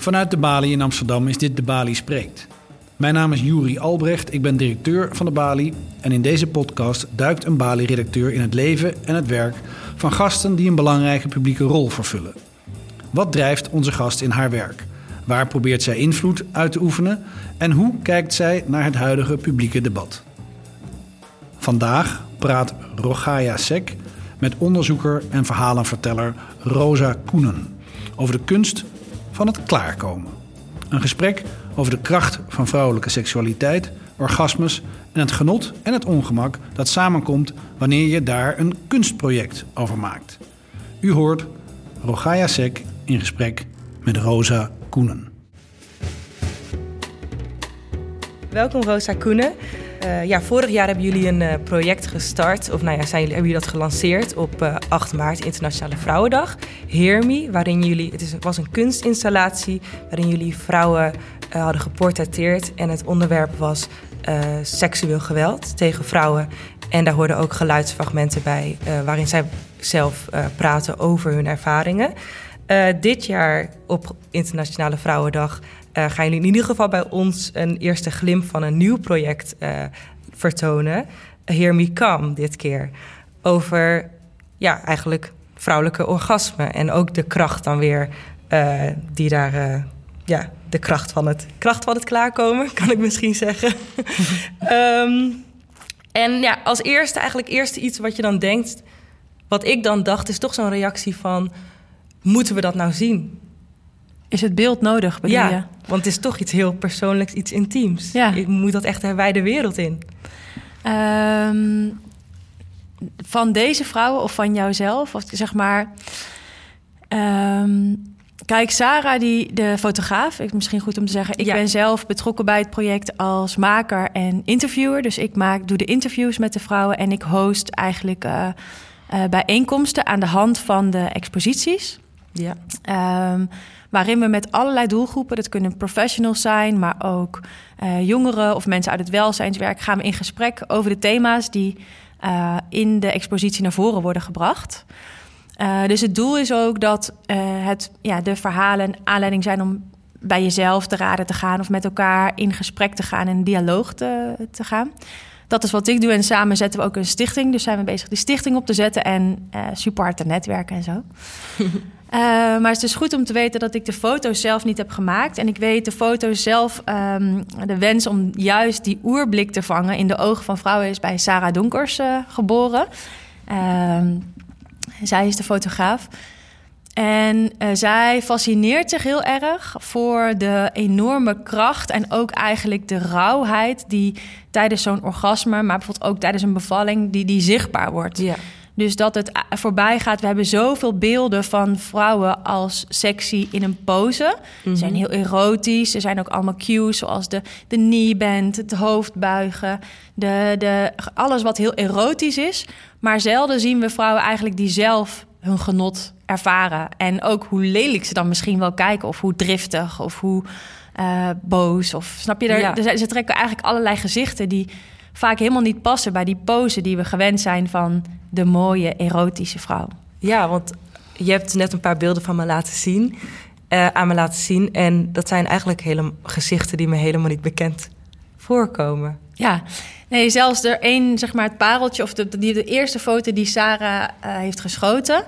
Vanuit de Bali in Amsterdam is dit de Bali Spreekt. Mijn naam is Juri Albrecht, ik ben directeur van de Bali en in deze podcast duikt een Bali-redacteur in het leven en het werk van gasten die een belangrijke publieke rol vervullen. Wat drijft onze gast in haar werk? Waar probeert zij invloed uit te oefenen en hoe kijkt zij naar het huidige publieke debat? Vandaag praat Rogaya Sek met onderzoeker en verhalenverteller Rosa Koenen over de kunst van het klaarkomen. Een gesprek over de kracht van vrouwelijke seksualiteit, orgasmes en het genot en het ongemak dat samenkomt wanneer je daar een kunstproject over maakt. U hoort Rogaya Sek in gesprek met Rosa Koenen. Welkom Rosa Koenen. Uh, ja, vorig jaar hebben jullie een uh, project gestart, of nou ja, hebben jullie dat gelanceerd op uh, 8 maart, Internationale Vrouwendag. Hear Me, waarin jullie, het is, was een kunstinstallatie waarin jullie vrouwen hadden geportretteerd. En het onderwerp was seksueel geweld tegen vrouwen. En daar hoorden ook geluidsfragmenten bij, waarin zij zelf praten over hun ervaringen. dit jaar op Internationale Vrouwendag uh, gaan jullie in ieder geval bij ons een eerste glimp van een nieuw project uh, vertonen. Hear Me Come dit keer. Over ja, eigenlijk vrouwelijke orgasme. En ook de kracht dan weer uh, die daar. ja, de kracht van, het, kracht van het klaarkomen, kan ik misschien zeggen. um, en ja, als eerste, eigenlijk eerste iets wat je dan denkt. Wat ik dan dacht, is toch zo'n reactie van: moeten we dat nou zien? Is het beeld nodig, ja, je? want het is toch iets heel persoonlijks, iets intiems. Ja. Je moet dat echt de wijde wereld in. Um, van deze vrouwen of van jouzelf? Of zeg maar... Um, kijk, Sarah, die, de fotograaf, ik, misschien goed om te zeggen... ik ben zelf betrokken bij het project als maker en interviewer. Dus ik maak, doe de interviews met de vrouwen... en ik host eigenlijk uh, uh, bijeenkomsten aan de hand van de exposities. Ja. Um, waarin we met allerlei doelgroepen, dat kunnen professionals zijn, maar ook uh, jongeren of mensen uit het welzijnswerk, gaan we in gesprek over de thema's die uh, in de expositie naar voren worden gebracht. Uh, dus het doel is ook dat het, ja, de verhalen aanleiding zijn om bij jezelf te raden te gaan of met elkaar in gesprek te gaan en dialoog te, te gaan. Dat is wat ik doe en samen zetten we ook een stichting. Dus zijn we bezig die stichting op te zetten en uh, supporten netwerken en zo. Uh, maar het is goed om te weten dat ik de foto's zelf niet heb gemaakt. En ik weet de foto's zelf, um, de wens om juist die oerblik te vangen in de ogen van vrouwen is bij Sarah Donkers uh, geboren. Uh, zij is de fotograaf. En uh, zij fascineert zich heel erg voor de enorme kracht en ook eigenlijk de rauwheid die tijdens zo'n orgasme, maar bijvoorbeeld ook tijdens een bevalling, die, die zichtbaar wordt. Ja. Dus dat het voorbij gaat. We hebben zoveel beelden van vrouwen als sexy in een pose. Ze zijn mhm. heel erotisch. Er zijn ook allemaal cues zoals de, de knee bend, het hoofd buigen. De, de, alles wat heel erotisch is. Maar zelden zien we vrouwen eigenlijk die zelf hun genot ervaren. En ook hoe lelijk ze dan misschien wel kijken. Of hoe driftig of hoe uh, boos. Of snap je? Er, ja. ze trekken eigenlijk allerlei gezichten die vaak helemaal niet passen bij die pose die we gewend zijn van de mooie erotische vrouw. Ja, want je hebt net een paar beelden van me laten zien, uh, aan me laten zien. En dat zijn eigenlijk hele gezichten die me helemaal niet bekend voorkomen. Ja, nee, zelfs er één, zeg maar, het pareltje of de, de, de eerste foto die Sarah uh, heeft geschoten.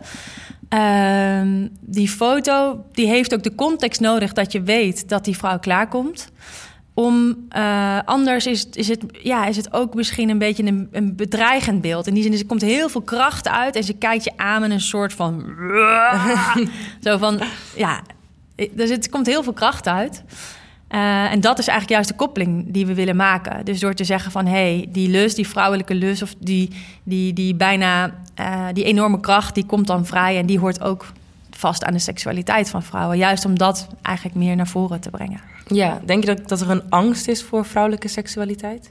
Uh, die foto die heeft ook de context nodig dat je weet dat die vrouw klaarkomt om uh, anders is, is, het, ja, is het ook misschien een beetje een, een bedreigend beeld. In die zin, is, er komt heel veel kracht uit en ze kijkt je aan met een soort van. zo van ja, dus het komt heel veel kracht uit. Uh, en dat is eigenlijk juist de koppeling die we willen maken. Dus door te zeggen van hé, hey, die lust, die vrouwelijke lust, of die, die, die bijna uh, die enorme kracht, die komt dan vrij en die hoort ook vast aan de seksualiteit van vrouwen. Juist om dat eigenlijk meer naar voren te brengen. Ja, denk je dat, dat er een angst is voor vrouwelijke seksualiteit?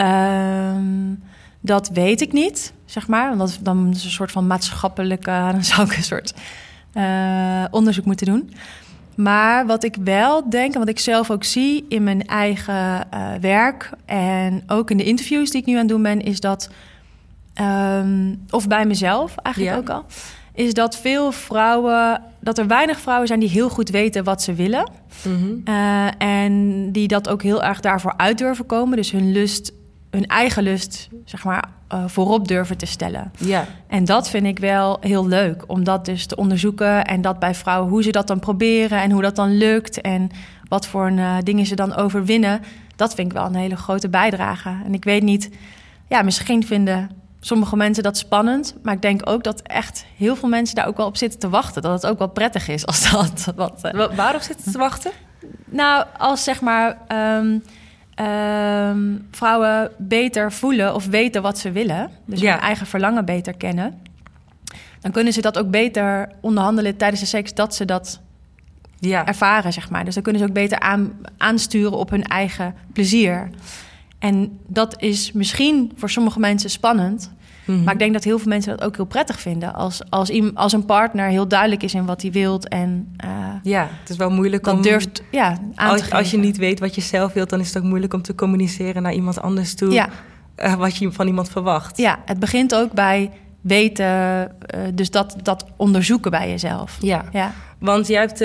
Um, dat weet ik niet, zeg maar. Want dan is een soort van maatschappelijke... dan zou ik een soort uh, onderzoek moeten doen. Maar wat ik wel denk, en wat ik zelf ook zie in mijn eigen uh, werk... en ook in de interviews die ik nu aan het doen ben... is dat, um, of bij mezelf eigenlijk ja. ook al is dat veel vrouwen, dat er weinig vrouwen zijn die heel goed weten wat ze willen. Mhm. Eh, en die dat ook heel erg daarvoor uit durven komen. Dus hun lust, hun eigen lust, zeg maar, eh, voorop durven te stellen. Ja. En dat vind ik wel heel leuk, om dat dus te onderzoeken. En dat bij vrouwen, hoe ze dat dan proberen en hoe dat dan lukt. En wat voor uh, dingen ze dan overwinnen. Dat vind ik wel een hele grote bijdrage. En ik weet niet, ja, misschien vinden sommige mensen dat spannend. Maar ik denk ook dat echt heel veel mensen daar ook wel op zitten te wachten. Dat het ook wel prettig is als dat. Wat, uh, Waarop zitten ze te wachten? Nou, als zeg maar um, um, vrouwen beter voelen of weten wat ze willen. Dus Ja. hun eigen verlangen beter kennen. Dan kunnen ze dat ook beter onderhandelen tijdens de seks. Dat ze dat Ja. ervaren, zeg maar. Dus dan kunnen ze ook beter aan, aansturen op hun eigen plezier. En dat is misschien voor sommige mensen spannend. Mhm. Maar ik denk dat heel veel mensen dat ook heel prettig vinden. Als, als, als een partner heel duidelijk is in wat hij wilt. En eh, Ja, het is wel moeilijk dat om... durft ja, aan te Als, geven. als je niet weet wat je zelf wilt, dan is het ook moeilijk om te communiceren naar iemand anders toe. Ja, eh, wat je van iemand verwacht. ja, het begint ook bij weten. eh, dus dat, dat onderzoeken bij jezelf. Ja, Ja. want jij hebt,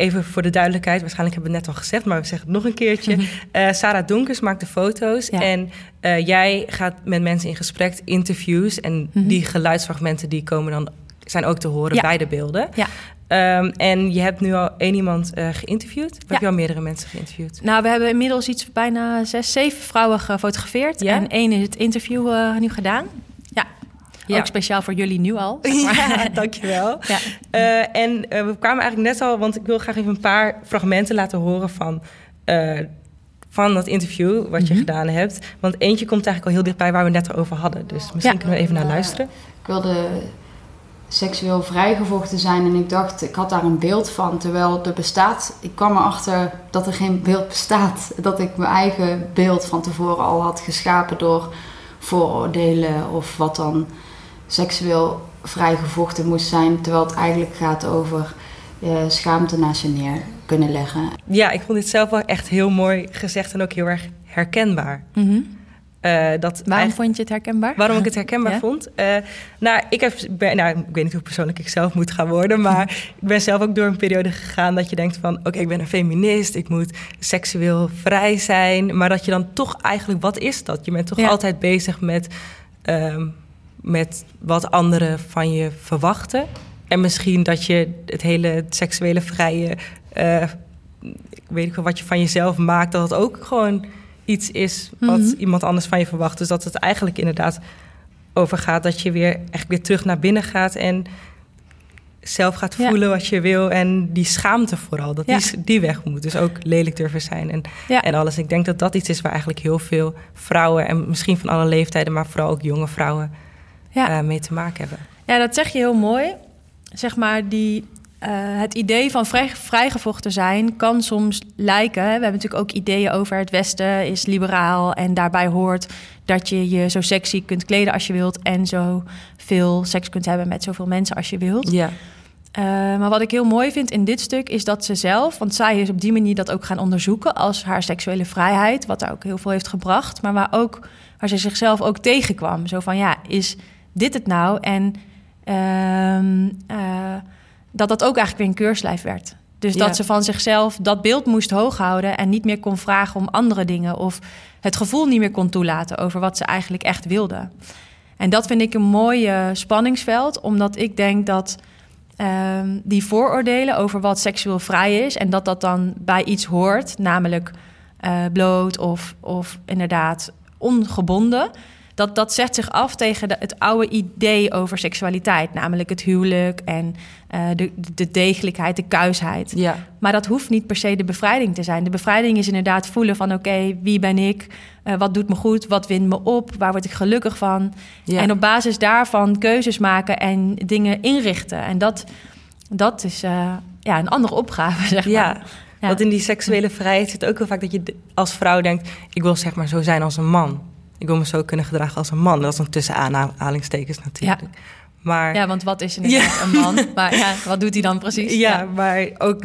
even voor de duidelijkheid, waarschijnlijk hebben we het net al gezegd, maar we zeggen het nog een keertje. Eh, Sarah Donkers maakt de foto's Ja. en eh, jij gaat met mensen in gesprek, interviews. En Mhm. die geluidsfragmenten die komen dan, zijn ook te horen Ja. bij de beelden. Ja. Ehm, en je hebt nu al één iemand eh, geïnterviewd. Of Ja. heb je al meerdere mensen geïnterviewd? Nou, we hebben inmiddels iets bijna zes, zeven vrouwen gefotografeerd. Ja? En één is het interview nu gedaan. Ja. Ook speciaal voor jullie nu al. zeg maar. Ja, dankjewel. Ja. Eh, en eh, we kwamen eigenlijk net al, want ik wil graag even een paar fragmenten laten horen van, eh, van dat interview wat je Mhm. gedaan hebt. Want eentje komt eigenlijk al heel dichtbij waar we het net over hadden. Dus misschien Ja. kunnen we even naar luisteren. Ik wilde seksueel vrijgevochten zijn en ik dacht, ik had daar een beeld van. Terwijl er bestaat, ik kwam erachter dat er geen beeld bestaat. Dat ik mijn eigen beeld van tevoren al had geschapen door vooroordelen of wat dan seksueel vrijgevochten moest zijn. Terwijl het eigenlijk gaat over eh, schaamte naast je neer kunnen leggen. Ja, ik vond dit zelf wel echt heel mooi gezegd en ook heel erg herkenbaar. Mhm. Eh, dat Waarom vond je het herkenbaar? Waarom ik het herkenbaar Ja? vond? Eh, nou, ik heb, ben, nou, ik weet niet hoe persoonlijk ik zelf moet gaan worden, maar ik ben zelf ook door een periode gegaan dat je denkt van, oké, ik ben een feminist, ik moet seksueel vrij zijn, maar dat je dan toch eigenlijk, wat is dat? Je bent toch Ja. altijd bezig met, ehm, met wat anderen van je verwachten. En misschien dat je het hele seksuele vrije, eh, ik weet niet wat je van jezelf maakt, dat het ook gewoon iets is wat Mhm. iemand anders van je verwacht. Dus dat het eigenlijk inderdaad over gaat dat je weer echt weer terug naar binnen gaat en zelf gaat Ja. voelen wat je wil en die schaamte vooral, dat Ja. die, die weg moet. Dus ook lelijk durven zijn en, Ja. en alles. Ik denk dat dat iets is waar eigenlijk heel veel vrouwen en misschien van alle leeftijden, maar vooral ook jonge vrouwen Ja. eh, mee te maken hebben. Ja, dat zeg je heel mooi. Zeg maar, die, eh, het idee van vrij, vrijgevochten zijn kan soms lijken. We hebben natuurlijk ook ideeën over het Westen is liberaal. En daarbij hoort dat je je zo sexy kunt kleden als je wilt. En zo veel seks kunt hebben met zoveel mensen als je wilt. Ja, Eh, maar wat ik heel mooi vind in dit stuk is dat ze zelf, want zij is op die manier dat ook gaan onderzoeken als haar seksuele vrijheid, wat haar ook heel veel heeft gebracht, maar waar ook waar ze zichzelf ook tegenkwam. Zo van ja, is dit het nou? En ehm, eh, dat dat ook eigenlijk weer een keurslijf werd. Dus Ja. dat ze van zichzelf dat beeld moest hooghouden en niet meer kon vragen om andere dingen of het gevoel niet meer kon toelaten over wat ze eigenlijk echt wilde. En dat vind ik een mooi eh, spanningsveld, omdat ik denk dat ehm, die vooroordelen over wat seksueel vrij is en dat dat dan bij iets hoort, namelijk eh, bloot of, of inderdaad ongebonden, dat, dat zet zich af tegen de, het oude idee over seksualiteit, namelijk het huwelijk en eh, de, de degelijkheid, de kuisheid. ja, Maar dat hoeft niet per se de bevrijding te zijn. De bevrijding is inderdaad voelen van oké, wie ben ik? Eh, wat doet me goed? Wat wint me op? Waar word ik gelukkig van? ja. En op basis daarvan keuzes maken en dingen inrichten. En dat, dat is eh, ja, een andere opgave, zeg maar. ja. Ja. Want in die seksuele vrijheid zit ook heel vaak dat je als vrouw denkt... ik wil zeg maar zo zijn als een man. Ik wil me zo kunnen gedragen als een man. Dat is een tussen aanhalingstekens natuurlijk. Maar, Ja, want wat is inderdaad een man? Maar ja, wat doet hij dan precies? ja, maar ook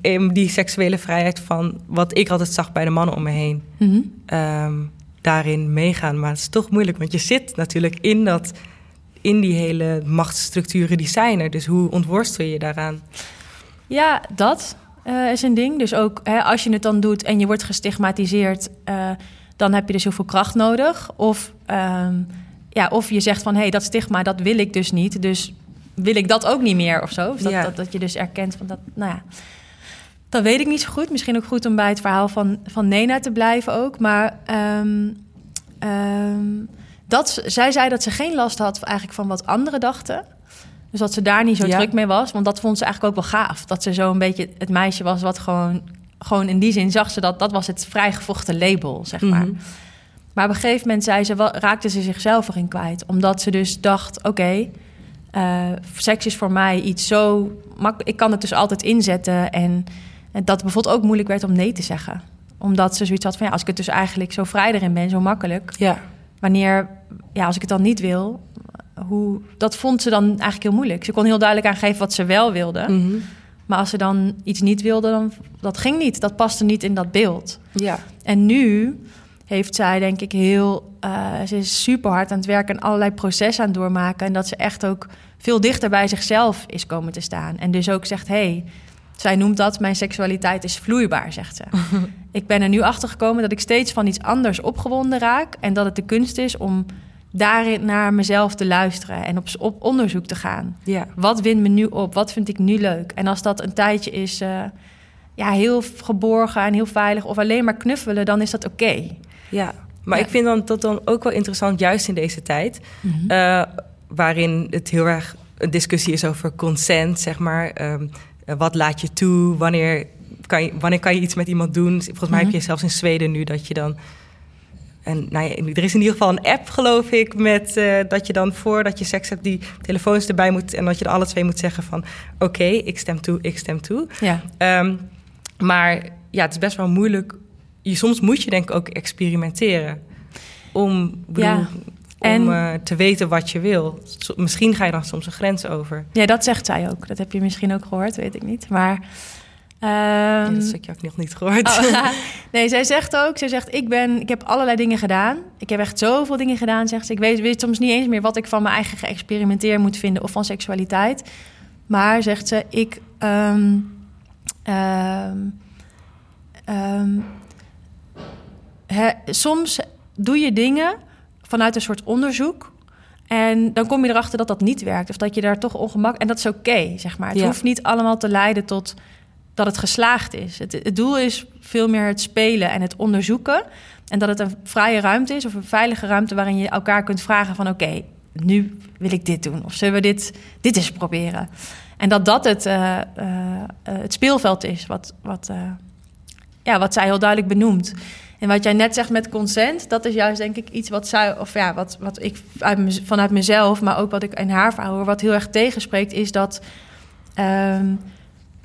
em, die seksuele vrijheid van... wat ik altijd zag bij de mannen om me heen. Mhm. ehm, daarin meegaan. Maar het is toch moeilijk, want je zit natuurlijk in dat... in die hele machtsstructuren die zijn er. Dus hoe ontworstel je daaraan? Ja, dat uh, is een ding. Dus ook hè, als je het dan doet en je wordt gestigmatiseerd, uh, dan heb je dus heel veel kracht nodig. Of, um, ja, of je zegt van hé, hey, dat stigma, dat wil ik dus niet. Dus wil ik dat ook niet meer of zo. Dat, dat, dat, je dus erkent van dat, nou ja. Dat weet ik niet zo goed. Misschien ook goed om bij het verhaal van, van Nena te blijven ook. Maar um, um, dat, zij zei dat ze geen last had eigenlijk van wat anderen dachten. Dus dat ze daar niet zo druk mee was. Want dat vond ze eigenlijk ook wel gaaf. Dat ze zo een beetje het meisje was wat gewoon... Gewoon in die zin zag ze dat dat was het vrijgevochten label, zeg maar. Mhm. Maar op een gegeven moment zei ze, raakte ze zichzelf erin kwijt. Omdat ze dus dacht, oké, okay, uh, seks is voor mij iets zo... Ik kan het dus altijd inzetten. En, en dat bijvoorbeeld ook moeilijk werd om nee te zeggen. Omdat ze zoiets had van, ja, als ik het dus eigenlijk zo vrij erin ben, zo makkelijk... Ja. Wanneer, ja, als ik het dan niet wil, hoe, dat vond ze dan eigenlijk heel moeilijk. Ze kon heel duidelijk aangeven wat ze wel wilde. Mhm. Maar als ze dan iets niet wilde, dan dat ging niet. Dat paste niet in dat beeld. Ja. En nu heeft zij denk ik heel... Uh, ze is super hard aan het werken en allerlei processen aan het doormaken. En dat ze echt ook veel dichter bij zichzelf is komen te staan. En dus ook zegt, hey, zij noemt dat mijn seksualiteit is vloeibaar, zegt ze. ik ben er nu achter gekomen dat ik steeds van iets anders opgewonden raak. En dat het de kunst is om daarin naar mezelf te luisteren en op, op onderzoek te gaan. Ja. Wat wint me nu op? Wat vind ik nu leuk? En als dat een tijdje is, uh, ja, heel geborgen en heel veilig, of alleen maar knuffelen, dan is dat oké. Ja, maar ik vind dan, dat dan ook wel interessant, juist in deze tijd, mm -hmm. waarin het heel erg een discussie is over consent, zeg maar. Um, wat laat je toe? Wanneer kan je, wanneer kan je iets met iemand doen? Volgens mij heb mhm. je zelfs in Zweden nu dat je dan en nou ja, er is in ieder geval een app, geloof ik, met uh, dat je dan voordat je seks hebt, die telefoons erbij moet. En dat je er alle twee moet zeggen van oké, ik stem toe, ik stem toe. Ja. Um, maar ja, het is best wel moeilijk. Je, soms moet je denk ik ook experimenteren. Om, bedoel, ja. om uh, te weten wat je wil. Misschien ga je dan soms een grens over. Ja, dat zegt zij ook. Dat heb je misschien ook gehoord, weet ik niet. Maar Um, dat stukje heb ik nog niet gehoord. Oh, nee, zij zegt ook, zij zegt, ik, ben, ik heb allerlei dingen gedaan. Ik heb echt zoveel dingen gedaan, zegt ze. Ik weet, weet soms niet eens meer wat ik van mijn eigen geëxperimenteerd moet vinden... of van seksualiteit. Maar, zegt ze, ik... Um, um, soms doe je dingen vanuit een soort onderzoek... En dan kom je erachter dat dat niet werkt. Of dat je daar toch ongemak... En dat is oké, zeg maar. Het hoeft niet allemaal te leiden tot dat het geslaagd is. Het, doel is veel meer het spelen en het onderzoeken. En dat het een vrije ruimte is of een veilige ruimte waarin je elkaar kunt vragen van oké, nu wil ik dit doen. Of zullen we dit, dit eens proberen? En dat dat het, uh, uh, het speelveld is, wat, wat, ja, wat zij heel duidelijk benoemt. En wat jij net zegt met consent, dat is juist denk ik iets wat zij, of ja, wat, wat ik uit, vanuit mezelf, maar ook wat ik in haar verhaal hoor, wat heel erg tegenspreekt, is dat. Um,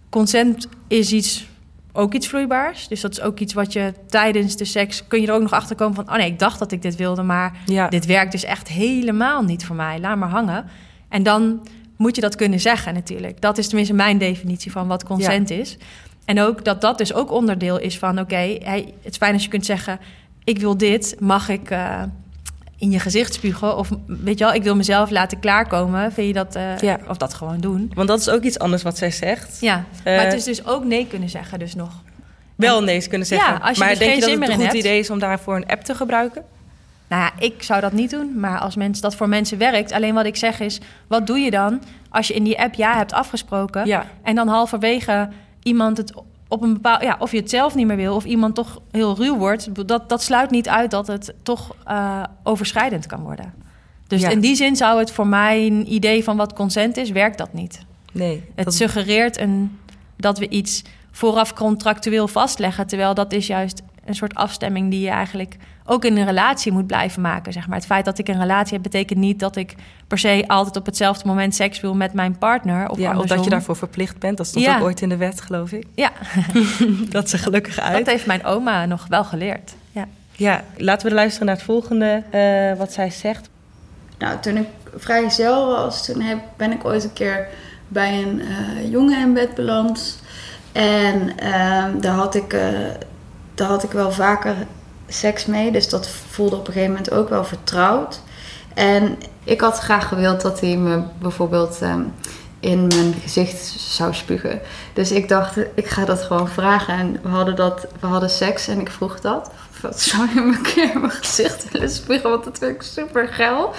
consent is iets, ook iets vloeibaars. Dus dat is ook iets wat je tijdens de seks... kun je er ook nog achter komen van... oh nee, ik dacht dat ik dit wilde, maar dit werkt dus echt helemaal niet voor mij. Laat maar hangen. En dan moet je dat kunnen zeggen natuurlijk. Dat is tenminste mijn definitie van wat consent is. En ook dat dat dus ook onderdeel is van... oké, het is fijn als je kunt zeggen... ik wil dit, mag ik... Uh, in je gezicht. Of weet je wel, ik wil mezelf laten klaarkomen. Vind je dat? Uh, ja. Of dat gewoon doen. Want dat is ook iets anders wat zij zegt. Ja, maar het is dus ook nee kunnen zeggen, dus nog. Wel nee kunnen zeggen. Ja, als je maar denk je dat het een goed idee is om daarvoor een app te gebruiken? Nou ja, ik zou dat niet doen. Maar als mensen, dat voor mensen werkt. Alleen wat ik zeg is, wat doe je dan als je in die app ja hebt afgesproken... Ja. en dan halverwege iemand het op een bepaald, ja, of je het zelf niet meer wil, of iemand toch heel ruw wordt, dat, dat sluit niet uit dat het toch uh, overschrijdend kan worden. Dus in die zin zou het voor mij een idee van wat consent is, werkt dat niet. Nee. Het suggereert een, dat we iets vooraf contractueel vastleggen, terwijl dat is juist een soort afstemming die je eigenlijk ook in een relatie moet blijven maken. Zeg maar. Het feit dat ik een relatie heb, betekent niet dat ik per se altijd op hetzelfde moment seks wil met mijn partner. Of, ja, of dat je daarvoor verplicht bent. Dat stond ja. ook ooit in de wet, geloof ik. Ja. dat ze gelukkig uit. Dat heeft mijn oma nog wel geleerd. Ja, ja laten we luisteren naar het volgende uh, wat zij zegt. Nou, toen ik vrijgezel was, toen heb, ben ik ooit een keer bij een uh, jongen in bed beland. En uh, daar had ik... Uh, daar had ik wel vaker seks mee. Dus dat voelde op een gegeven moment ook wel vertrouwd. En ik had graag gewild dat hij me bijvoorbeeld ehm, in mijn gezicht zou spugen. Dus ik dacht, ik ga dat gewoon vragen. En we hadden, dat, we hadden seks en ik vroeg dat. Wat zou je me keer in mijn gezicht willen spugen? Want dat vind ik super geil.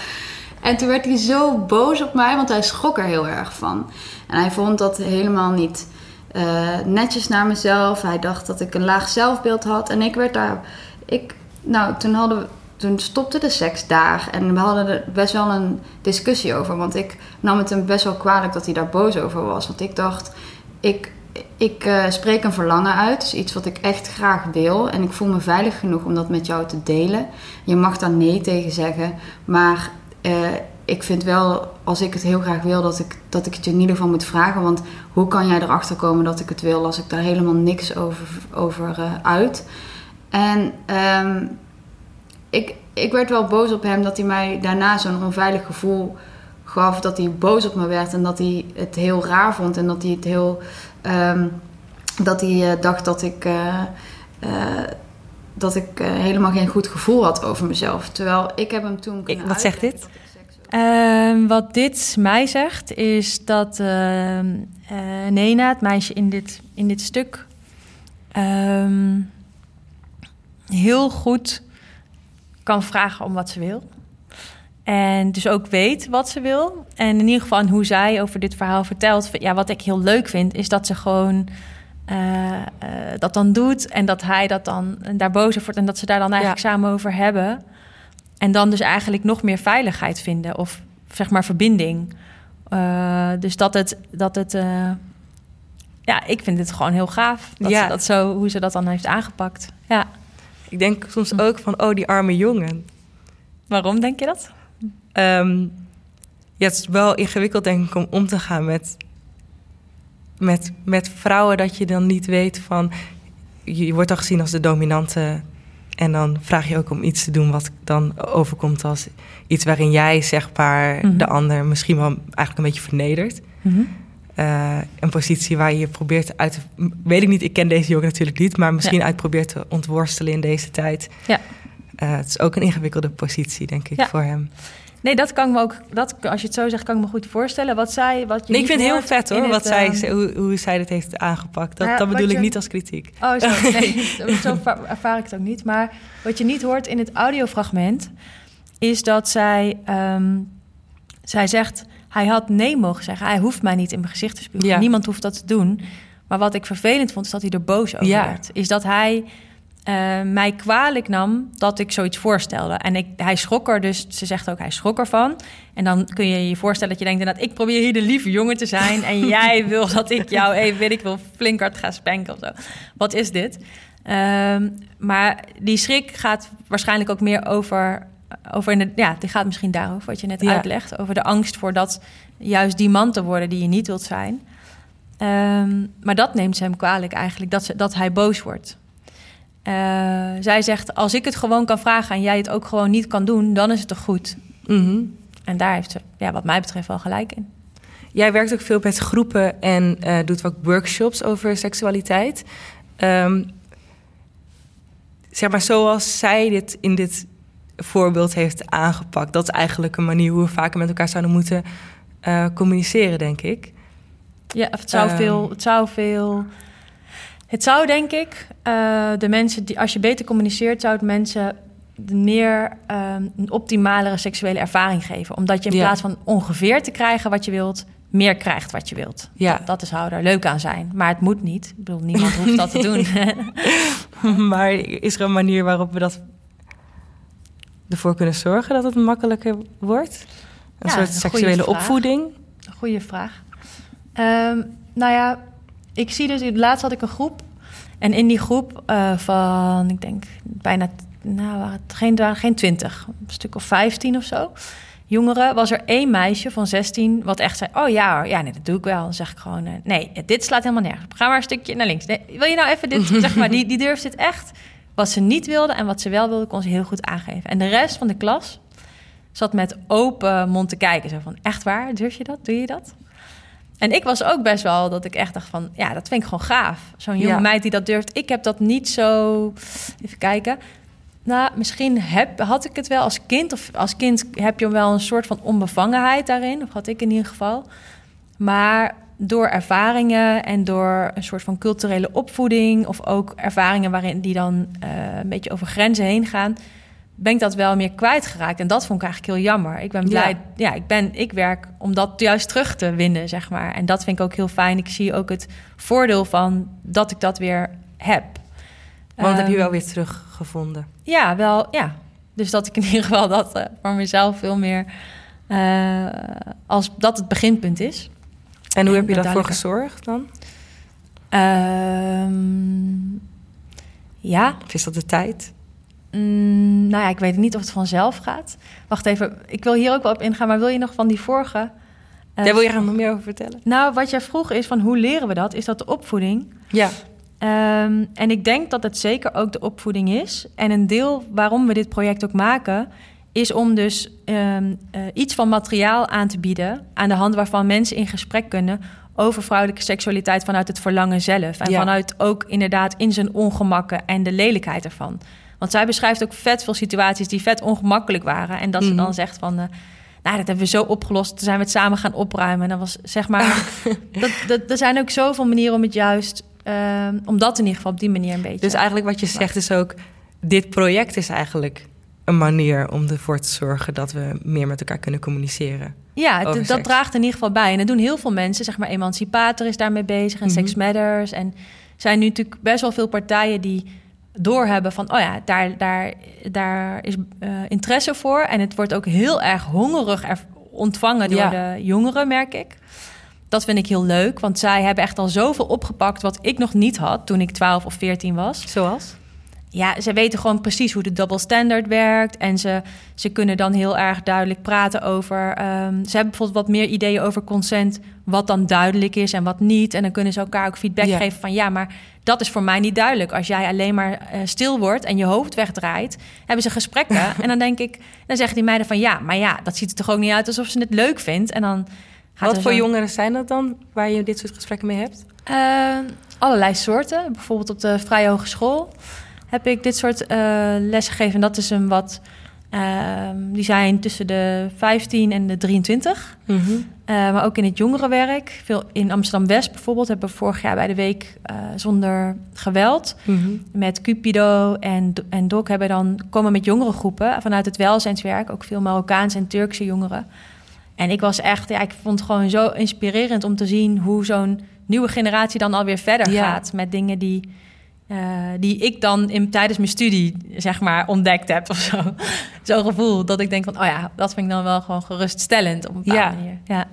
En toen werd hij zo boos op mij, want hij schrok er heel erg van. En hij vond dat helemaal niet uh, netjes naar mezelf. Hij dacht dat ik een laag zelfbeeld had. En ik werd daar. Ik, nou, toen, hadden we, toen stopte de seks daar. En we hadden er best wel een discussie over. Want ik nam het hem best wel kwalijk dat hij daar boos over was. Want ik dacht, ik, ik uh, spreek een verlangen uit. Dus iets wat ik echt graag wil. En ik voel me veilig genoeg om dat met jou te delen. Je mag daar nee tegen zeggen. Maar uh, ik vind wel, als ik het heel graag wil, dat ik, dat ik het je in ieder geval moet vragen. Want hoe kan jij erachter komen dat ik het wil als ik daar helemaal niks over, over uh, uit? En um, ik, ik werd wel boos op hem dat hij mij daarna zo'n onveilig gevoel gaf. Dat hij boos op me werd en dat hij het heel raar vond. En dat hij het heel. Um, dat hij uh, dacht dat ik. Uh, dat ik helemaal geen goed gevoel had over mezelf. Terwijl ik heb hem toen. Ik, wat zegt dit? Uh, wat dit mij zegt, is dat uh, uh, Nena, het meisje in dit, in dit stuk, ehm, heel goed kan vragen om wat ze wil. En dus ook weet wat ze wil. En in ieder geval hoe zij over dit verhaal vertelt. Ja, wat ik heel leuk vind, is dat ze gewoon dat dan doet. En dat hij dat dan daar boos over wordt. En dat ze daar dan eigenlijk ja. samen over hebben. En dan dus eigenlijk nog meer veiligheid vinden of zeg maar verbinding. Uh, dus dat het, dat het ja, ik vind het gewoon heel gaaf dat ja. ze dat zo, hoe ze dat dan heeft aangepakt. Ja. Ik denk soms ook van, oh, die arme jongen. Waarom denk je dat? Um, ja, het is wel ingewikkeld denk ik om om te gaan met, met, met vrouwen dat je dan niet weet van, je wordt dan gezien als de dominante en dan vraag je ook om iets te doen wat dan overkomt als iets waarin jij zeg maar mm -hmm. de ander misschien wel eigenlijk een beetje vernedert. Mm -hmm. Uh, een positie waar je probeert uit weet ik niet, ik ken deze jongen natuurlijk niet, maar misschien ja. uit probeert te ontworstelen in deze tijd. Ja. Uh, het is ook een ingewikkelde positie, denk ik, ja. voor hem. Nee, dat kan ik me ook, dat, als je het zo zegt, kan ik me goed voorstellen. Wat zij, wat je nee, ik vind het heel vet hoor, wat het, zij, um... hoe, hoe zij dat heeft aangepakt. Dat, dat bedoel je... ik niet als kritiek. Oh, zo, nee, zo ervaar ik het ook niet. Maar wat je niet hoort in het audiofragment, is dat zij, um, zij zegt, hij had nee mogen zeggen. Hij hoeft mij niet in mijn gezicht te spugen. Ja. Niemand hoeft dat te doen. Maar wat ik vervelend vond, is dat hij er boos over ja. werd. Is dat hij uh, mij kwalijk nam dat ik zoiets voorstelde. En ik, hij schrok er dus, ze zegt ook, hij schrok ervan. En dan kun je je voorstellen dat je denkt inderdaad... ik probeer hier de lieve jongen te zijn... en jij wil dat ik jou even, weet ik wil, flink hard ga spanken of zo. Wat is dit? Um, maar die schrik gaat waarschijnlijk ook meer over... over in de, ja, die gaat misschien daarover, wat je net ja. uitlegt. Over de angst voor dat juist die man te worden die je niet wilt zijn. Um, maar dat neemt ze hem kwalijk eigenlijk, dat, ze, dat hij boos wordt... Uh, zij zegt, als ik het gewoon kan vragen en jij het ook gewoon niet kan doen, dan is het toch goed. Mm -hmm. En daar heeft ze, ja, wat mij betreft, wel gelijk in. Jij werkt ook veel met groepen en uh, doet ook workshops over seksualiteit. Um, zeg maar, zoals zij dit in dit voorbeeld heeft aangepakt, dat is eigenlijk een manier hoe we vaker met elkaar zouden moeten uh, communiceren, denk ik. Ja, het zou um, veel. Het zou veel het zou, denk ik, uh, de mensen die, als je beter communiceert, zou het mensen meer um, een optimalere seksuele ervaring geven. Omdat je in ja. plaats van ongeveer te krijgen wat je wilt, meer krijgt wat je wilt. Ja. Dat, dat is zou er leuk aan zijn. Maar het moet niet. Ik bedoel, niemand hoeft dat te doen. maar is er een manier waarop we dat ervoor kunnen zorgen dat het makkelijker wordt? Een ja, soort een seksuele opvoeding? Goeie vraag. Um, nou ja, ik zie dus, laatst had ik een groep. En in die groep uh, van, ik denk bijna, nou, geen, geen twintig, een stuk of vijftien of zo. Jongeren, was er één meisje van 16 wat echt zei: Oh ja, ja, nee, dat doe ik wel. Dan zeg ik gewoon: uh, Nee, dit slaat helemaal nergens. Ga maar een stukje naar links. Nee, wil je nou even dit? zeg maar, die, die durft dit echt. Wat ze niet wilde en wat ze wel wilde, kon ze heel goed aangeven. En de rest van de klas zat met open mond te kijken. Zo van: Echt waar? Durf je dat? Doe je dat? En ik was ook best wel dat ik echt dacht van... ja, dat vind ik gewoon gaaf. Zo'n jonge ja. meid die dat durft. Ik heb dat niet zo... Even kijken. Nou, misschien heb, had ik het wel als kind. Of als kind heb je wel een soort van onbevangenheid daarin. Of had ik in ieder geval. Maar door ervaringen en door een soort van culturele opvoeding... of ook ervaringen waarin die dan uh, een beetje over grenzen heen gaan... ben ik dat wel meer kwijtgeraakt. En dat vond ik eigenlijk heel jammer. Ik ben blij... Ja, ja ik, ben, ik werk om dat juist terug te winnen, zeg maar. En dat vind ik ook heel fijn. Ik zie ook het voordeel van dat ik dat weer heb. Want um, heb je wel weer teruggevonden? Ja, wel, ja. Dus dat ik in ieder geval dat uh, voor mezelf veel meer... Uh, als dat het beginpunt is. En hoe en heb je daarvoor gezorgd dan? Um, ja. Of is dat de tijd? Mm, nou ja, ik weet niet of het vanzelf gaat. Wacht even, ik wil hier ook wel op ingaan, maar wil je nog van die vorige... Uh, Daar wil je er nog meer over vertellen? Nou, wat jij vroeg is van hoe leren we dat? Is dat de opvoeding? Ja. Um, en ik denk dat het zeker ook de opvoeding is. En een deel waarom we dit project ook maken, is om dus um, uh, iets van materiaal aan te bieden... aan de hand waarvan mensen in gesprek kunnen over vrouwelijke seksualiteit vanuit het verlangen zelf. En ja. vanuit ook inderdaad in zijn ongemakken en de lelijkheid ervan. Want zij beschrijft ook vet veel situaties die vet ongemakkelijk waren. En dat mm ze dan zegt van... Uh, nou, dat hebben we zo opgelost. Toen zijn we het samen gaan opruimen. En dat was zeg maar. dat, dat, er zijn ook zoveel manieren om het juist. Uh, om dat in ieder geval op die manier een beetje. Dus eigenlijk wat je zegt is ook. Dit project is eigenlijk een manier om ervoor te zorgen dat we meer met elkaar kunnen communiceren. Ja, dat seks. draagt in ieder geval bij. En dat doen heel veel mensen. Zeg maar, Emancipator is daarmee bezig en mm -hmm. Sex Matters. En zijn nu natuurlijk best wel veel partijen die doorhebben van, oh ja, daar, daar, daar is uh, interesse voor. En het wordt ook heel erg hongerig ontvangen door ja. de jongeren, merk ik. Dat vind ik heel leuk, want zij hebben echt al zoveel opgepakt wat ik nog niet had toen ik 12 of 14 was. Zoals? Ja, ze weten gewoon precies hoe de double standard werkt. En ze, ze kunnen dan heel erg duidelijk praten over. Um, ze hebben bijvoorbeeld wat meer ideeën over consent. Wat dan duidelijk is en wat niet. En dan kunnen ze elkaar ook feedback ja. geven van ja, maar dat is voor mij niet duidelijk. Als jij alleen maar uh, stil wordt en je hoofd wegdraait, hebben ze gesprekken. en dan denk ik, dan zeggen die meiden van ja, maar ja, dat ziet er toch ook niet uit alsof ze het leuk vindt. En dan gaat Wat voor zo... jongeren zijn dat dan, waar je dit soort gesprekken mee hebt? Uh, allerlei soorten. Bijvoorbeeld op de Vrije Hogeschool heb ik dit soort uh, lessen gegeven. En dat is een wat. Uh, die zijn tussen de 15 en de 23. Mm -hmm. uh, maar ook in het jongerenwerk. Veel in Amsterdam-West bijvoorbeeld hebben we vorig jaar bij de Week uh, Zonder Geweld... Mm -hmm. met Cupido en, en DOC hebben dan komen met jongerengroepen... vanuit het welzijnswerk, ook veel Marokkaanse en Turkse jongeren. En ik was echt, ja, ik vond het gewoon zo inspirerend om te zien... hoe zo'n nieuwe generatie dan alweer verder ja. gaat met dingen die... Uh, die ik dan in, tijdens mijn studie, zeg maar, ontdekt heb of zo. Zo'n gevoel dat ik denk van, oh ja, dat vind ik dan wel gewoon geruststellend op een bepaalde ja. manier. Ja.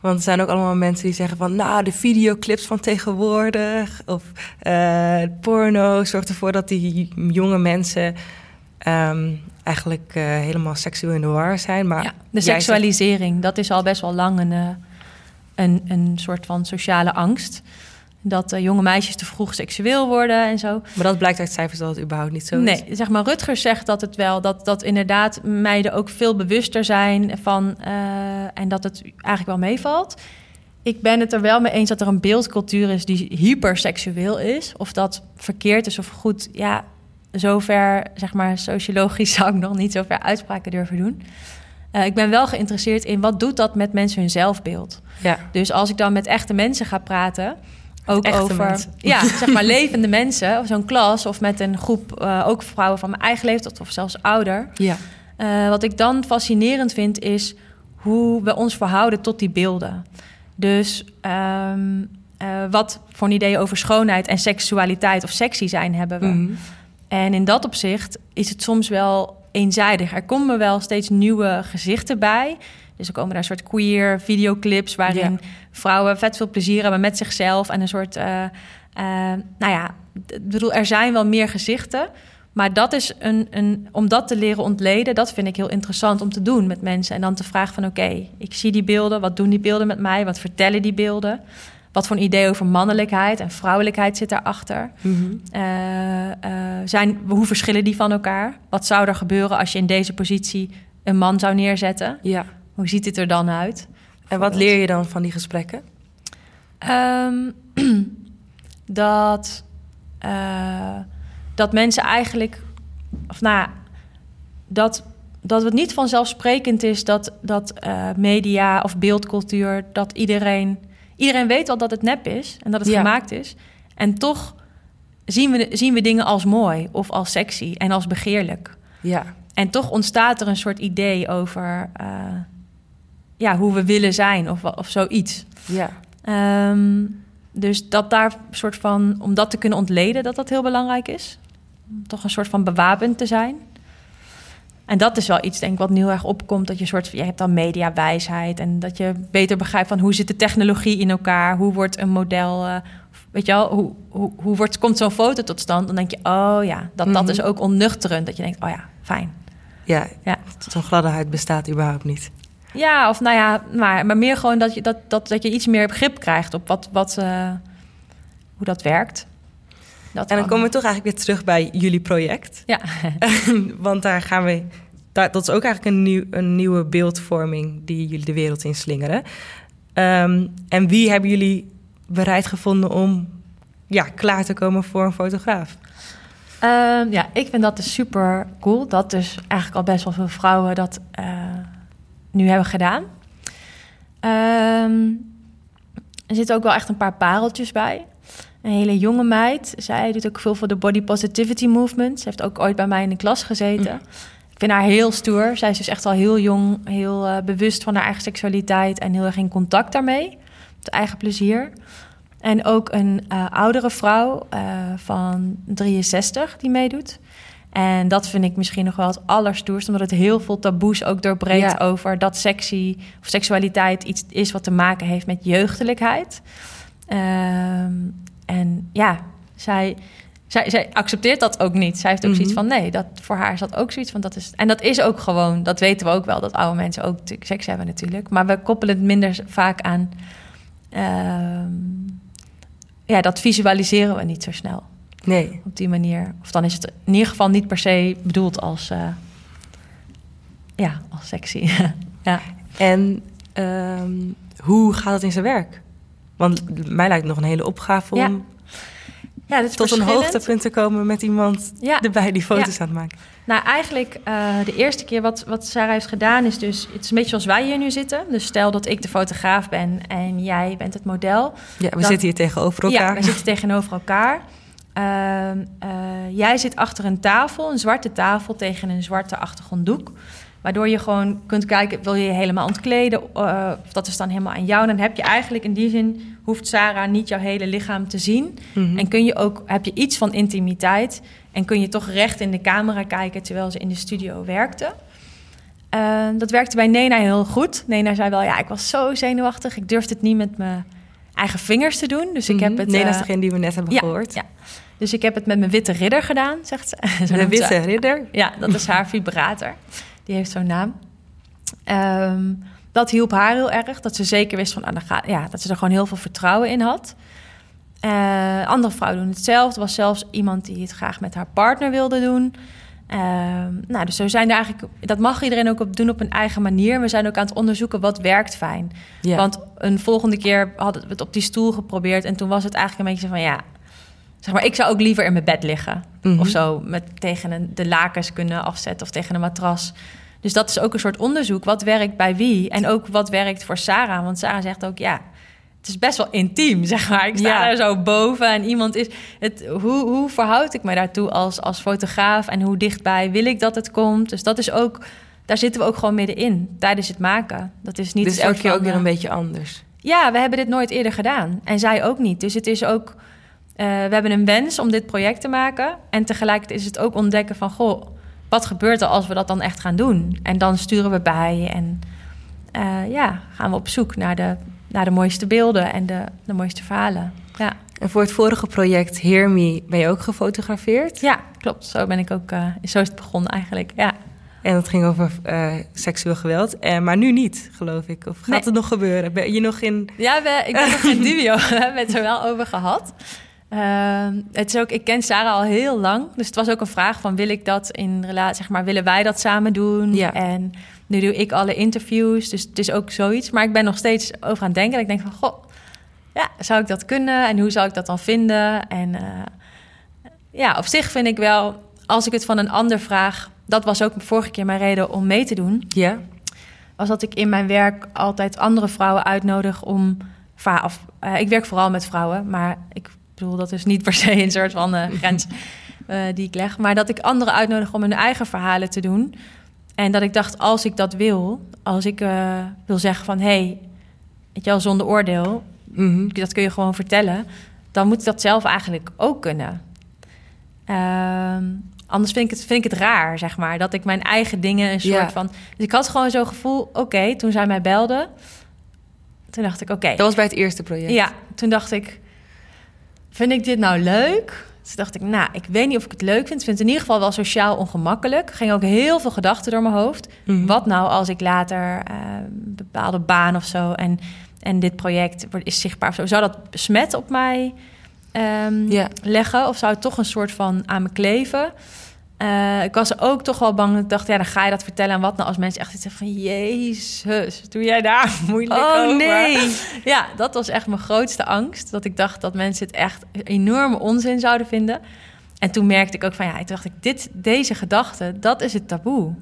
Want er zijn ook allemaal mensen die zeggen van... nou, de videoclips van tegenwoordig of uh, porno... zorgt ervoor dat die jonge mensen um, eigenlijk uh, helemaal seksueel in de war zijn. Maar ja, de seksualisering, zegt... dat is al best wel lang een, een, een soort van sociale angst dat uh, jonge meisjes te vroeg seksueel worden en zo. Maar dat blijkt uit cijfers dat het überhaupt niet zo nee, is. Nee, zeg maar, Rutgers zegt dat het wel, dat, dat inderdaad meiden ook veel bewuster zijn van uh, en dat het eigenlijk wel meevalt. Ik ben het er wel mee eens dat er een beeldcultuur is die hyperseksueel is. Of dat verkeerd is of goed. Ja, zover, zeg maar, sociologisch zou ik nog niet zover uitspraken durven doen. Uh, ik ben wel geïnteresseerd in wat doet dat met mensen hun zelfbeeld. Ja. Dus als ik dan met echte mensen ga praten, ook over mensen. ja, zeg maar levende mensen, of zo'n klas of met een groep, uh, ook vrouwen van mijn eigen leeftijd of zelfs ouder. Ja. Uh, wat ik dan fascinerend vind is hoe we ons verhouden tot die beelden. Dus um, uh, wat voor een idee over schoonheid en seksualiteit of sexy zijn hebben we. Mm. En in dat opzicht is het soms wel eenzijdig. Er komen wel steeds nieuwe gezichten bij. Dus er komen daar een soort queer videoclips waarin ja. vrouwen vet veel plezier hebben met zichzelf en een soort, uh, uh, nou ja, ik bedoel, er zijn wel meer gezichten. Maar dat is een, een, om dat te leren ontleden, dat vind ik heel interessant om te doen met mensen. En dan te vragen van oké, okay, ik zie die beelden, wat doen die beelden met mij? Wat vertellen die beelden? Wat voor een idee over mannelijkheid en vrouwelijkheid zit daarachter? Mm -hmm. uh, zijn, hoe verschillen die van elkaar? Wat zou er gebeuren als je in deze positie een man zou neerzetten? Ja. Hoe ziet het er dan uit? En wat leer je dan van die gesprekken? Um, dat, uh, dat mensen eigenlijk of nou, dat, dat het niet vanzelfsprekend is dat, dat uh, media of beeldcultuur, dat iedereen, iedereen weet al dat het nep is en dat het gemaakt is. En toch zien we, zien we dingen als mooi of als sexy en als begeerlijk. Ja. En toch ontstaat er een soort idee over uh, ja, hoe we willen zijn of, of zoiets. Ja. Um, dus dat daar soort van, om dat te kunnen ontleden, dat dat heel belangrijk is. Om toch een soort van bewapend te zijn. En dat is wel iets, denk ik, wat nu heel erg opkomt. Dat je soort, je hebt dan mediawijsheid en dat je beter begrijpt van hoe zit de technologie in elkaar, hoe wordt een model, uh, weet je wel, hoe, hoe, hoe wordt, komt zo'n foto tot stand? Dan denk je, oh ja, dat, dat is ook onnuchterend. Dat je denkt, oh ja, fijn. Ja, ja. zo'n gladdeheid bestaat überhaupt niet. Ja, of nou ja, maar, maar meer gewoon dat je, dat, dat, dat je iets meer begrip krijgt op wat, wat, uh, hoe dat werkt. Dat en dan komen we toch eigenlijk weer terug bij jullie project. Ja. Want daar gaan we. Daar, dat is ook eigenlijk een, nieuw, een nieuwe beeldvorming die jullie de wereld in slingeren. Um, en wie hebben jullie bereid gevonden om ja, klaar te komen voor een fotograaf? Um, ja, ik vind dat dus super cool. Dat dus eigenlijk al best wel veel vrouwen dat uh, nu hebben gedaan. Um, er zitten ook wel echt een paar pareltjes bij. Een hele jonge meid. Zij doet ook veel voor de body positivity movement. Ze heeft ook ooit bij mij in de klas gezeten. Ik vind haar heel stoer. Zij is dus echt al heel jong, heel uh, bewust van haar eigen seksualiteit en heel erg in contact daarmee. Met eigen plezier. En ook een uh, oudere vrouw uh, van 63 die meedoet. En dat vind ik misschien nog wel het allerstoerst, omdat het heel veel taboes ook doorbreekt over dat sexy of seksualiteit iets is wat te maken heeft met jeugdelijkheid. Um, en ja, zij, zij, zij accepteert dat ook niet. Zij heeft ook zoiets mhm. van nee, dat, voor haar is dat ook zoiets van dat is. En dat is ook gewoon, dat weten we ook wel, dat oude mensen ook seks hebben natuurlijk. Maar we koppelen het minder vaak aan. Uh, ja, dat visualiseren we niet zo snel. Nee. Op die manier. Of dan is het in ieder geval niet per se bedoeld als, uh, ja, als sexy. ja. En um, hoe gaat het in zijn werk? Want mij lijkt het nog een hele opgave om ja. Ja, tot een hoogtepunt te komen met iemand ja. erbij die foto's aan het maken. Nou, eigenlijk uh, de eerste keer wat, wat Sarah heeft gedaan is dus... het is een beetje zoals wij hier nu zitten. Dus stel dat ik de fotograaf ben en jij bent het model. Ja, we zitten hier tegenover elkaar. Ja, we zitten tegenover elkaar. Uh, uh, jij zit achter een tafel, een zwarte tafel tegen een zwarte achtergronddoek. Waardoor je gewoon kunt kijken, wil je je helemaal ontkleden? Uh, of dat is dan helemaal aan jou. Dan heb je eigenlijk in die zin, hoeft Sarah niet jouw hele lichaam te zien. Mm -hmm. En kun je ook, heb je iets van intimiteit. En kun je toch recht in de camera kijken terwijl ze in de studio werkte. Uh, dat werkte bij Nena heel goed. Nena zei wel, ja, ik was zo zenuwachtig. Ik durfde het niet met mijn eigen vingers te doen. Dus ik mm -hmm. heb het... Nena is degene die we net hebben ja, gehoord. Ja. Dus ik heb het met mijn witte ridder gedaan, zegt ze. de witte ridder? Ja, dat is haar vibrator. Die heeft zo'n naam. Um, dat hielp haar heel erg. Dat ze zeker wist van, ah, ja, dat ze er gewoon heel veel vertrouwen in had. Uh, andere vrouwen doen hetzelfde. Er was zelfs iemand die het graag met haar partner wilde doen. Uh, nou, dus zo zijn er eigenlijk, dat mag iedereen ook op doen op een eigen manier. We zijn ook aan het onderzoeken wat werkt fijn. Want een volgende keer hadden we het op die stoel geprobeerd. En toen was het eigenlijk een beetje van ja, zeg maar, ik zou ook liever in mijn bed liggen. Mm -hmm. Of zo, met, tegen een, de lakens kunnen afzetten of tegen een matras. Dus dat is ook een soort onderzoek. Wat werkt bij wie? En ook wat werkt voor Sarah? Want Sarah zegt ook, ja, het is best wel intiem, zeg maar. Ik sta ja. daar zo boven en iemand is... Het, hoe, hoe verhoud ik me daartoe als, als fotograaf? En hoe dichtbij wil ik dat het komt? Dus dat is ook... Daar zitten we ook gewoon middenin, tijdens het maken. Dat is niet dus elke keer ook weer een beetje anders? Ja, we hebben dit nooit eerder gedaan. En zij ook niet. Dus het is ook... Uh, we hebben een wens om dit project te maken. En tegelijkertijd is het ook ontdekken van... goh, wat gebeurt er als we dat dan echt gaan doen? En dan sturen we bij en uh, ja, gaan we op zoek naar de, naar de mooiste beelden en de, de mooiste verhalen. Ja. En voor het vorige project Hear Me ben je ook gefotografeerd? Ja, klopt. Zo ben ik ook, uh, zo is het begonnen eigenlijk, ja. En dat ging over uh, seksueel geweld, uh, maar nu niet, geloof ik. Of gaat nee. het nog gebeuren? Ben je nog in... Ja, we, ik ben nog in dubio. We hebben het er wel over gehad. Uh, het is ook, ik ken Sarah al heel lang. Dus het was ook een vraag van wil ik dat in relatie, zeg maar, willen wij dat samen doen? Ja. En nu doe ik alle interviews. Dus het is ook zoiets. Maar ik ben nog steeds over aan het denken. ik denk van, goh, ja, zou ik dat kunnen? En hoe zou ik dat dan vinden? En uh, ja, op zich vind ik wel, als ik het van een ander vraag, dat was ook vorige keer mijn reden om mee te doen. Ja. Was dat ik in mijn werk altijd andere vrouwen uitnodig om. Of, uh, ik werk vooral met vrouwen, maar ik bedoel, dat is niet per se een soort van uh, grens uh, die ik leg. Maar dat ik anderen uitnodig om hun eigen verhalen te doen. En dat ik dacht, als ik dat wil, als ik wil zeggen van hé, hey, weet je wel, zonder oordeel, Mhm. dat kun je gewoon vertellen, dan moet ik dat zelf eigenlijk ook kunnen. Ehm, anders vind ik, het, vind ik het raar, zeg maar, dat ik mijn eigen dingen een soort Ja. van. Dus ik had gewoon zo'n gevoel, oké, toen zij mij belde, toen dacht ik, oké. Dat was bij het eerste project. Ja, toen dacht ik, vind ik dit nou leuk? Toen dacht ik, nou, ik weet niet of ik het leuk vind. Ik vind het in ieder geval wel sociaal ongemakkelijk. Gingen ook heel veel gedachten door mijn hoofd. Mhm. Wat nou als ik later eh, een bepaalde baan of zo... en, en dit project wordt, is zichtbaar of zo. Zou dat besmet op mij ehm, leggen? Of zou het toch een soort van aan me kleven? Eh, ik was ook toch wel bang. Ik dacht, ja, dan ga je dat vertellen. En wat nou als mensen echt iets zeggen van... Jezus, doe jij daar moeilijk Oh over? nee. Ja, dat was echt mijn grootste angst. Dat ik dacht dat mensen het echt enorme onzin zouden vinden. En toen merkte ik ook van ja, ik dacht ik, dit, deze gedachte, dat is het taboe.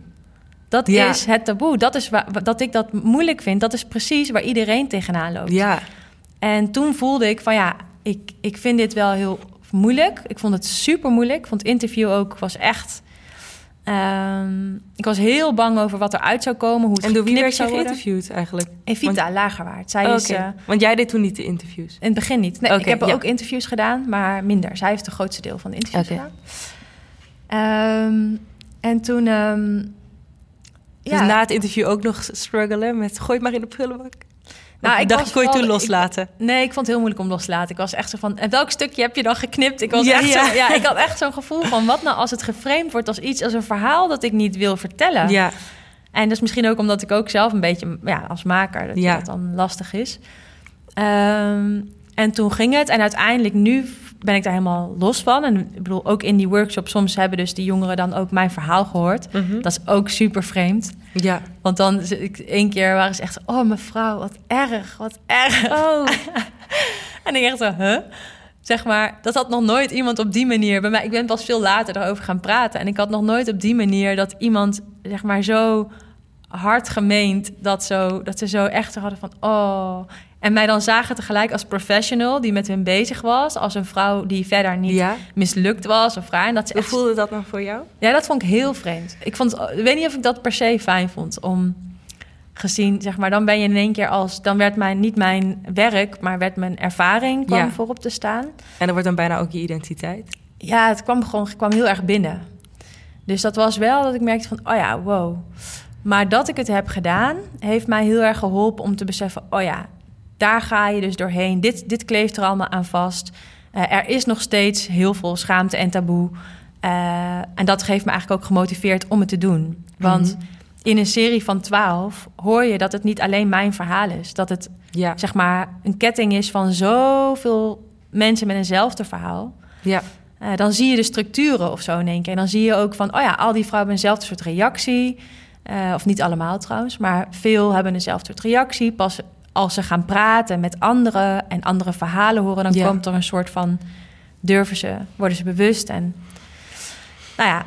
Dat Ja. is het taboe. Dat is waar, dat ik dat moeilijk vind. Dat is precies waar iedereen tegenaan loopt. Ja. En toen voelde ik van ja, ik, ik vind dit wel heel moeilijk. Ik vond het super moeilijk. Ik vond het interview ook was echt. ehm, ik was heel bang over wat eruit zou komen. Hoe het En door wie werd je geïnterviewd eigenlijk? Evita Lagerwaard. Zij Oh, is eh, Want jij deed toen niet de interviews. in het begin niet. Nee, ik heb ja. ook interviews gedaan, maar minder. Zij heeft het grootste deel van de interviews gedaan. Ehm, en toen... ehm, Dus ja, na het interview ook nog struggelen met gooi het maar in de prullenbak. Nou, Nou, ik dacht, ik kon je toen loslaten. nee, ik vond het heel moeilijk om los te laten. Ik was echt zo van, en welk stukje heb je dan geknipt? Ik, was Ja, echt ja. Zo, ja, ik had echt zo'n gevoel van, wat nou als het geframed wordt als iets, als een verhaal dat ik niet wil vertellen? Ja. En dat is misschien ook omdat ik ook zelf een beetje, ja, als maker, dat Ja. dat dan lastig is. Ehm, en toen ging het. En uiteindelijk nu ben ik daar helemaal los van. En ik bedoel, ook in die workshop, soms hebben dus die jongeren dan ook mijn verhaal gehoord. Mhm. Dat is ook super vreemd. Ja. Want dan, ik, één keer waren ze echt oh mevrouw, wat erg, wat erg. Oh. En ik echt zo, huh? Zeg maar, dat had nog nooit iemand op die manier bij mij. Ik ben pas veel later daarover gaan praten. En ik had nog nooit op die manier dat iemand, zeg maar, zo hard gemeend dat, zo, dat ze zo echt hadden van, oh. En mij dan zagen tegelijk als professional die met hun bezig was. Als een vrouw die verder niet Ja. mislukt was of raar. En dat ze Hoe echt voelde dat nou voor jou? ja, dat vond ik heel vreemd. Ik, vond, ik weet niet of ik dat per se fijn vond om gezien, zeg maar, dan ben je in één keer als, dan werd mijn niet mijn werk, maar werd mijn ervaring kwam Ja. voorop te staan. En dat wordt dan bijna ook je identiteit. Ja, het kwam gewoon, het kwam heel erg binnen. Dus dat was wel dat ik merkte van, oh ja, wow. Maar dat ik het heb gedaan, heeft mij heel erg geholpen om te beseffen, oh ja, daar ga je dus doorheen. Dit, dit kleeft er allemaal aan vast. Eh, er is nog steeds heel veel schaamte en taboe. Eh, en dat heeft me eigenlijk ook gemotiveerd om het te doen. Want Mhm. in een serie van twaalf hoor je dat het niet alleen mijn verhaal is. Dat het Ja. zeg maar een ketting is van zoveel mensen met eenzelfde verhaal. Ja. Eh, dan zie je de structuren of zo in één keer. En dan zie je ook van, oh ja, al die vrouwen hebben eenzelfde soort reactie. Of niet allemaal trouwens, maar veel hebben eenzelfde soort reactie. Pas als ze gaan praten met anderen en andere verhalen horen, dan Ja. komt er een soort van durven ze, worden ze bewust. En nou ja,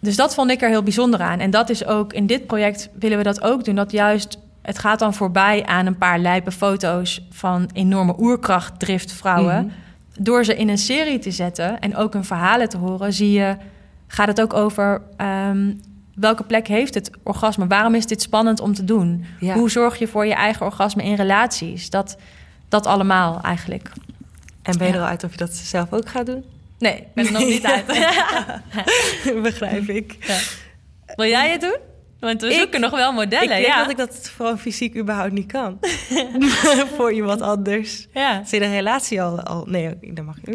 dus dat vond ik er heel bijzonder aan. En dat is ook in dit project willen we dat ook doen. Dat juist, het gaat dan voorbij aan een paar lijpe foto's van enorme oerkrachtdrift vrouwen. Mhm. Door ze in een serie te zetten en ook hun verhalen te horen, zie je, gaat het ook over ehm, welke plek heeft het orgasme? Waarom is dit spannend om te doen? Ja. Hoe zorg je voor je eigen orgasme in relaties? Dat, dat allemaal eigenlijk. En ben je Ja. er al uit of je dat zelf ook gaat doen? Nee, ik ben er nog niet uit. Begrijp ik. Wil jij het doen? Want we Ik- zoeken nog wel Ik modellen. denk ja. dat ik dat gewoon fysiek überhaupt niet kan. Voor iemand anders. ja. Je de relatie al... al nee, dat mag ik.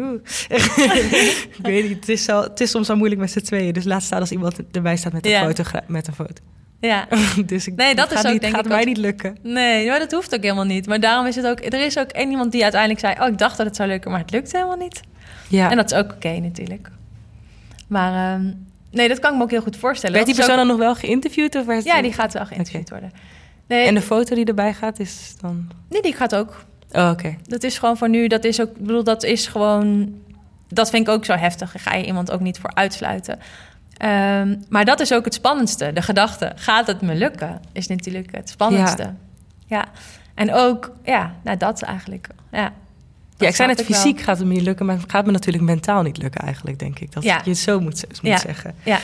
Ik weet niet. Het is, al, het is soms al moeilijk met z'n tweeën. Dus laat staan als iemand erbij staat met een, Ja. foto, met een foto. ja. dus ik, Nee, dat is gaat ook niet, denk gaat ik mij ook- niet lukken. Nee, maar dat hoeft ook helemaal niet. Maar daarom is het ook... Er is ook één iemand die uiteindelijk zei... Oh, ik dacht dat het zou lukken, maar het lukt helemaal niet. Ja. En dat is ook oké natuurlijk. Maar ehm, nee, dat kan ik me ook heel goed voorstellen. werd die persoon ook- dan nog wel geïnterviewd? Of werd Ja, die gaat wel geïnterviewd worden. Nee, En de foto die erbij gaat is dan... nee, die gaat ook. Oh, oké. Dat is gewoon voor nu... Dat is ook... Ik bedoel, dat is gewoon... Dat vind ik ook zo heftig. Daar ga je iemand ook niet voor uitsluiten. Ehm, maar dat is ook het spannendste. De gedachte, gaat het me lukken? Is natuurlijk het spannendste. Ja. ja. En ook, ja, nou dat eigenlijk. Ja. Ja, ik zei net, fysiek gaat het me niet lukken, maar het gaat me natuurlijk mentaal niet lukken eigenlijk, denk ik. Dat je het zo moet, moet ja. zeggen. Ja.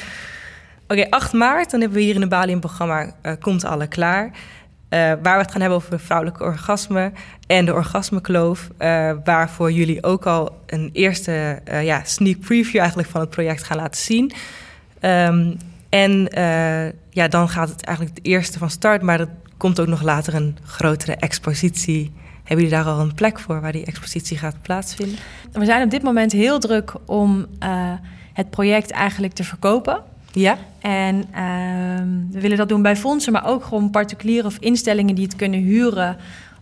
Oké, 8 maart, dan hebben we hier in de Bali een programma uh, Komt Alle Klaar. Uh, waar we het gaan hebben over vrouwelijke orgasme en de orgasmekloof. Uh, waarvoor jullie ook al een eerste ja, sneak preview eigenlijk van het project gaan laten zien. Um, en ja, dan gaat het eigenlijk het eerste van start, maar er komt ook nog later een grotere expositie hebben jullie daar al een plek voor waar die expositie gaat plaatsvinden? We zijn op dit moment heel druk om uh, het project eigenlijk te verkopen. Ja. En uh, we willen dat doen bij fondsen, maar ook gewoon particulieren of instellingen die het kunnen huren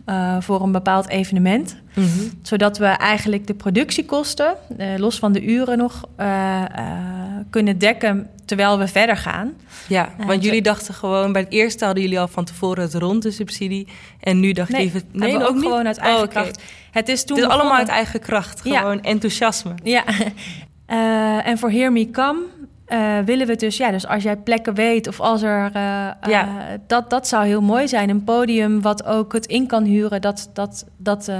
uh, voor een bepaald evenement. Mm -hmm. Zodat we eigenlijk de productiekosten, uh, los van de uren nog, kunnen dekken terwijl we verder gaan. Ja, want jullie dachten gewoon, bij het eerste hadden jullie al van tevoren het rond de subsidie. En nu dacht nee, je... Nee, ook, ook gewoon uit eigen oh, okay. kracht. Het is toen het is allemaal uit eigen kracht, gewoon ja. enthousiasme. Ja, en voor Hear Me Come uh, willen we dus, ja, dus als jij plekken weet of als er, uh, ja. uh, dat, dat zou heel mooi zijn. Een podium wat ook het in kan huren, dat, dat, dat,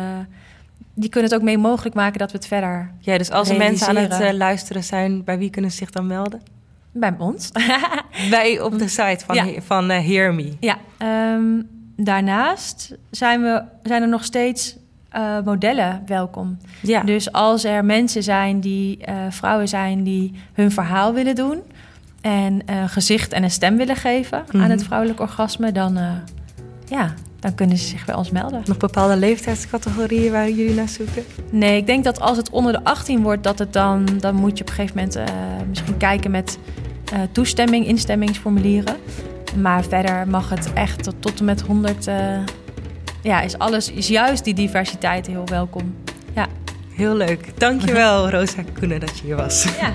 die kunnen het ook mee mogelijk maken dat we het verder. Ja, dus als er mensen aan het luisteren zijn, bij wie kunnen ze zich dan melden? Bij ons. bij op de site van, ja. van Hear Me. Ja, um, daarnaast zijn, we, zijn er nog steeds uh, modellen welkom. Ja. Dus als er mensen zijn die, uh, vrouwen zijn die hun verhaal willen doen en een gezicht en een stem willen geven mm -hmm. aan het vrouwelijk orgasme, dan, uh, ja, dan kunnen ze zich bij ons melden. Nog bepaalde leeftijdscategorieën waar jullie naar zoeken? Nee, ik denk dat als het onder de 18 wordt, dat het dan, dan moet je op een gegeven moment misschien kijken met toestemming, instemmingsformulieren. Maar verder mag het echt tot, tot en met 100 ja, is alles, is juist die diversiteit heel welkom. Ja. Heel leuk. Dankjewel, Rosa Koenen, dat je hier was. Ja,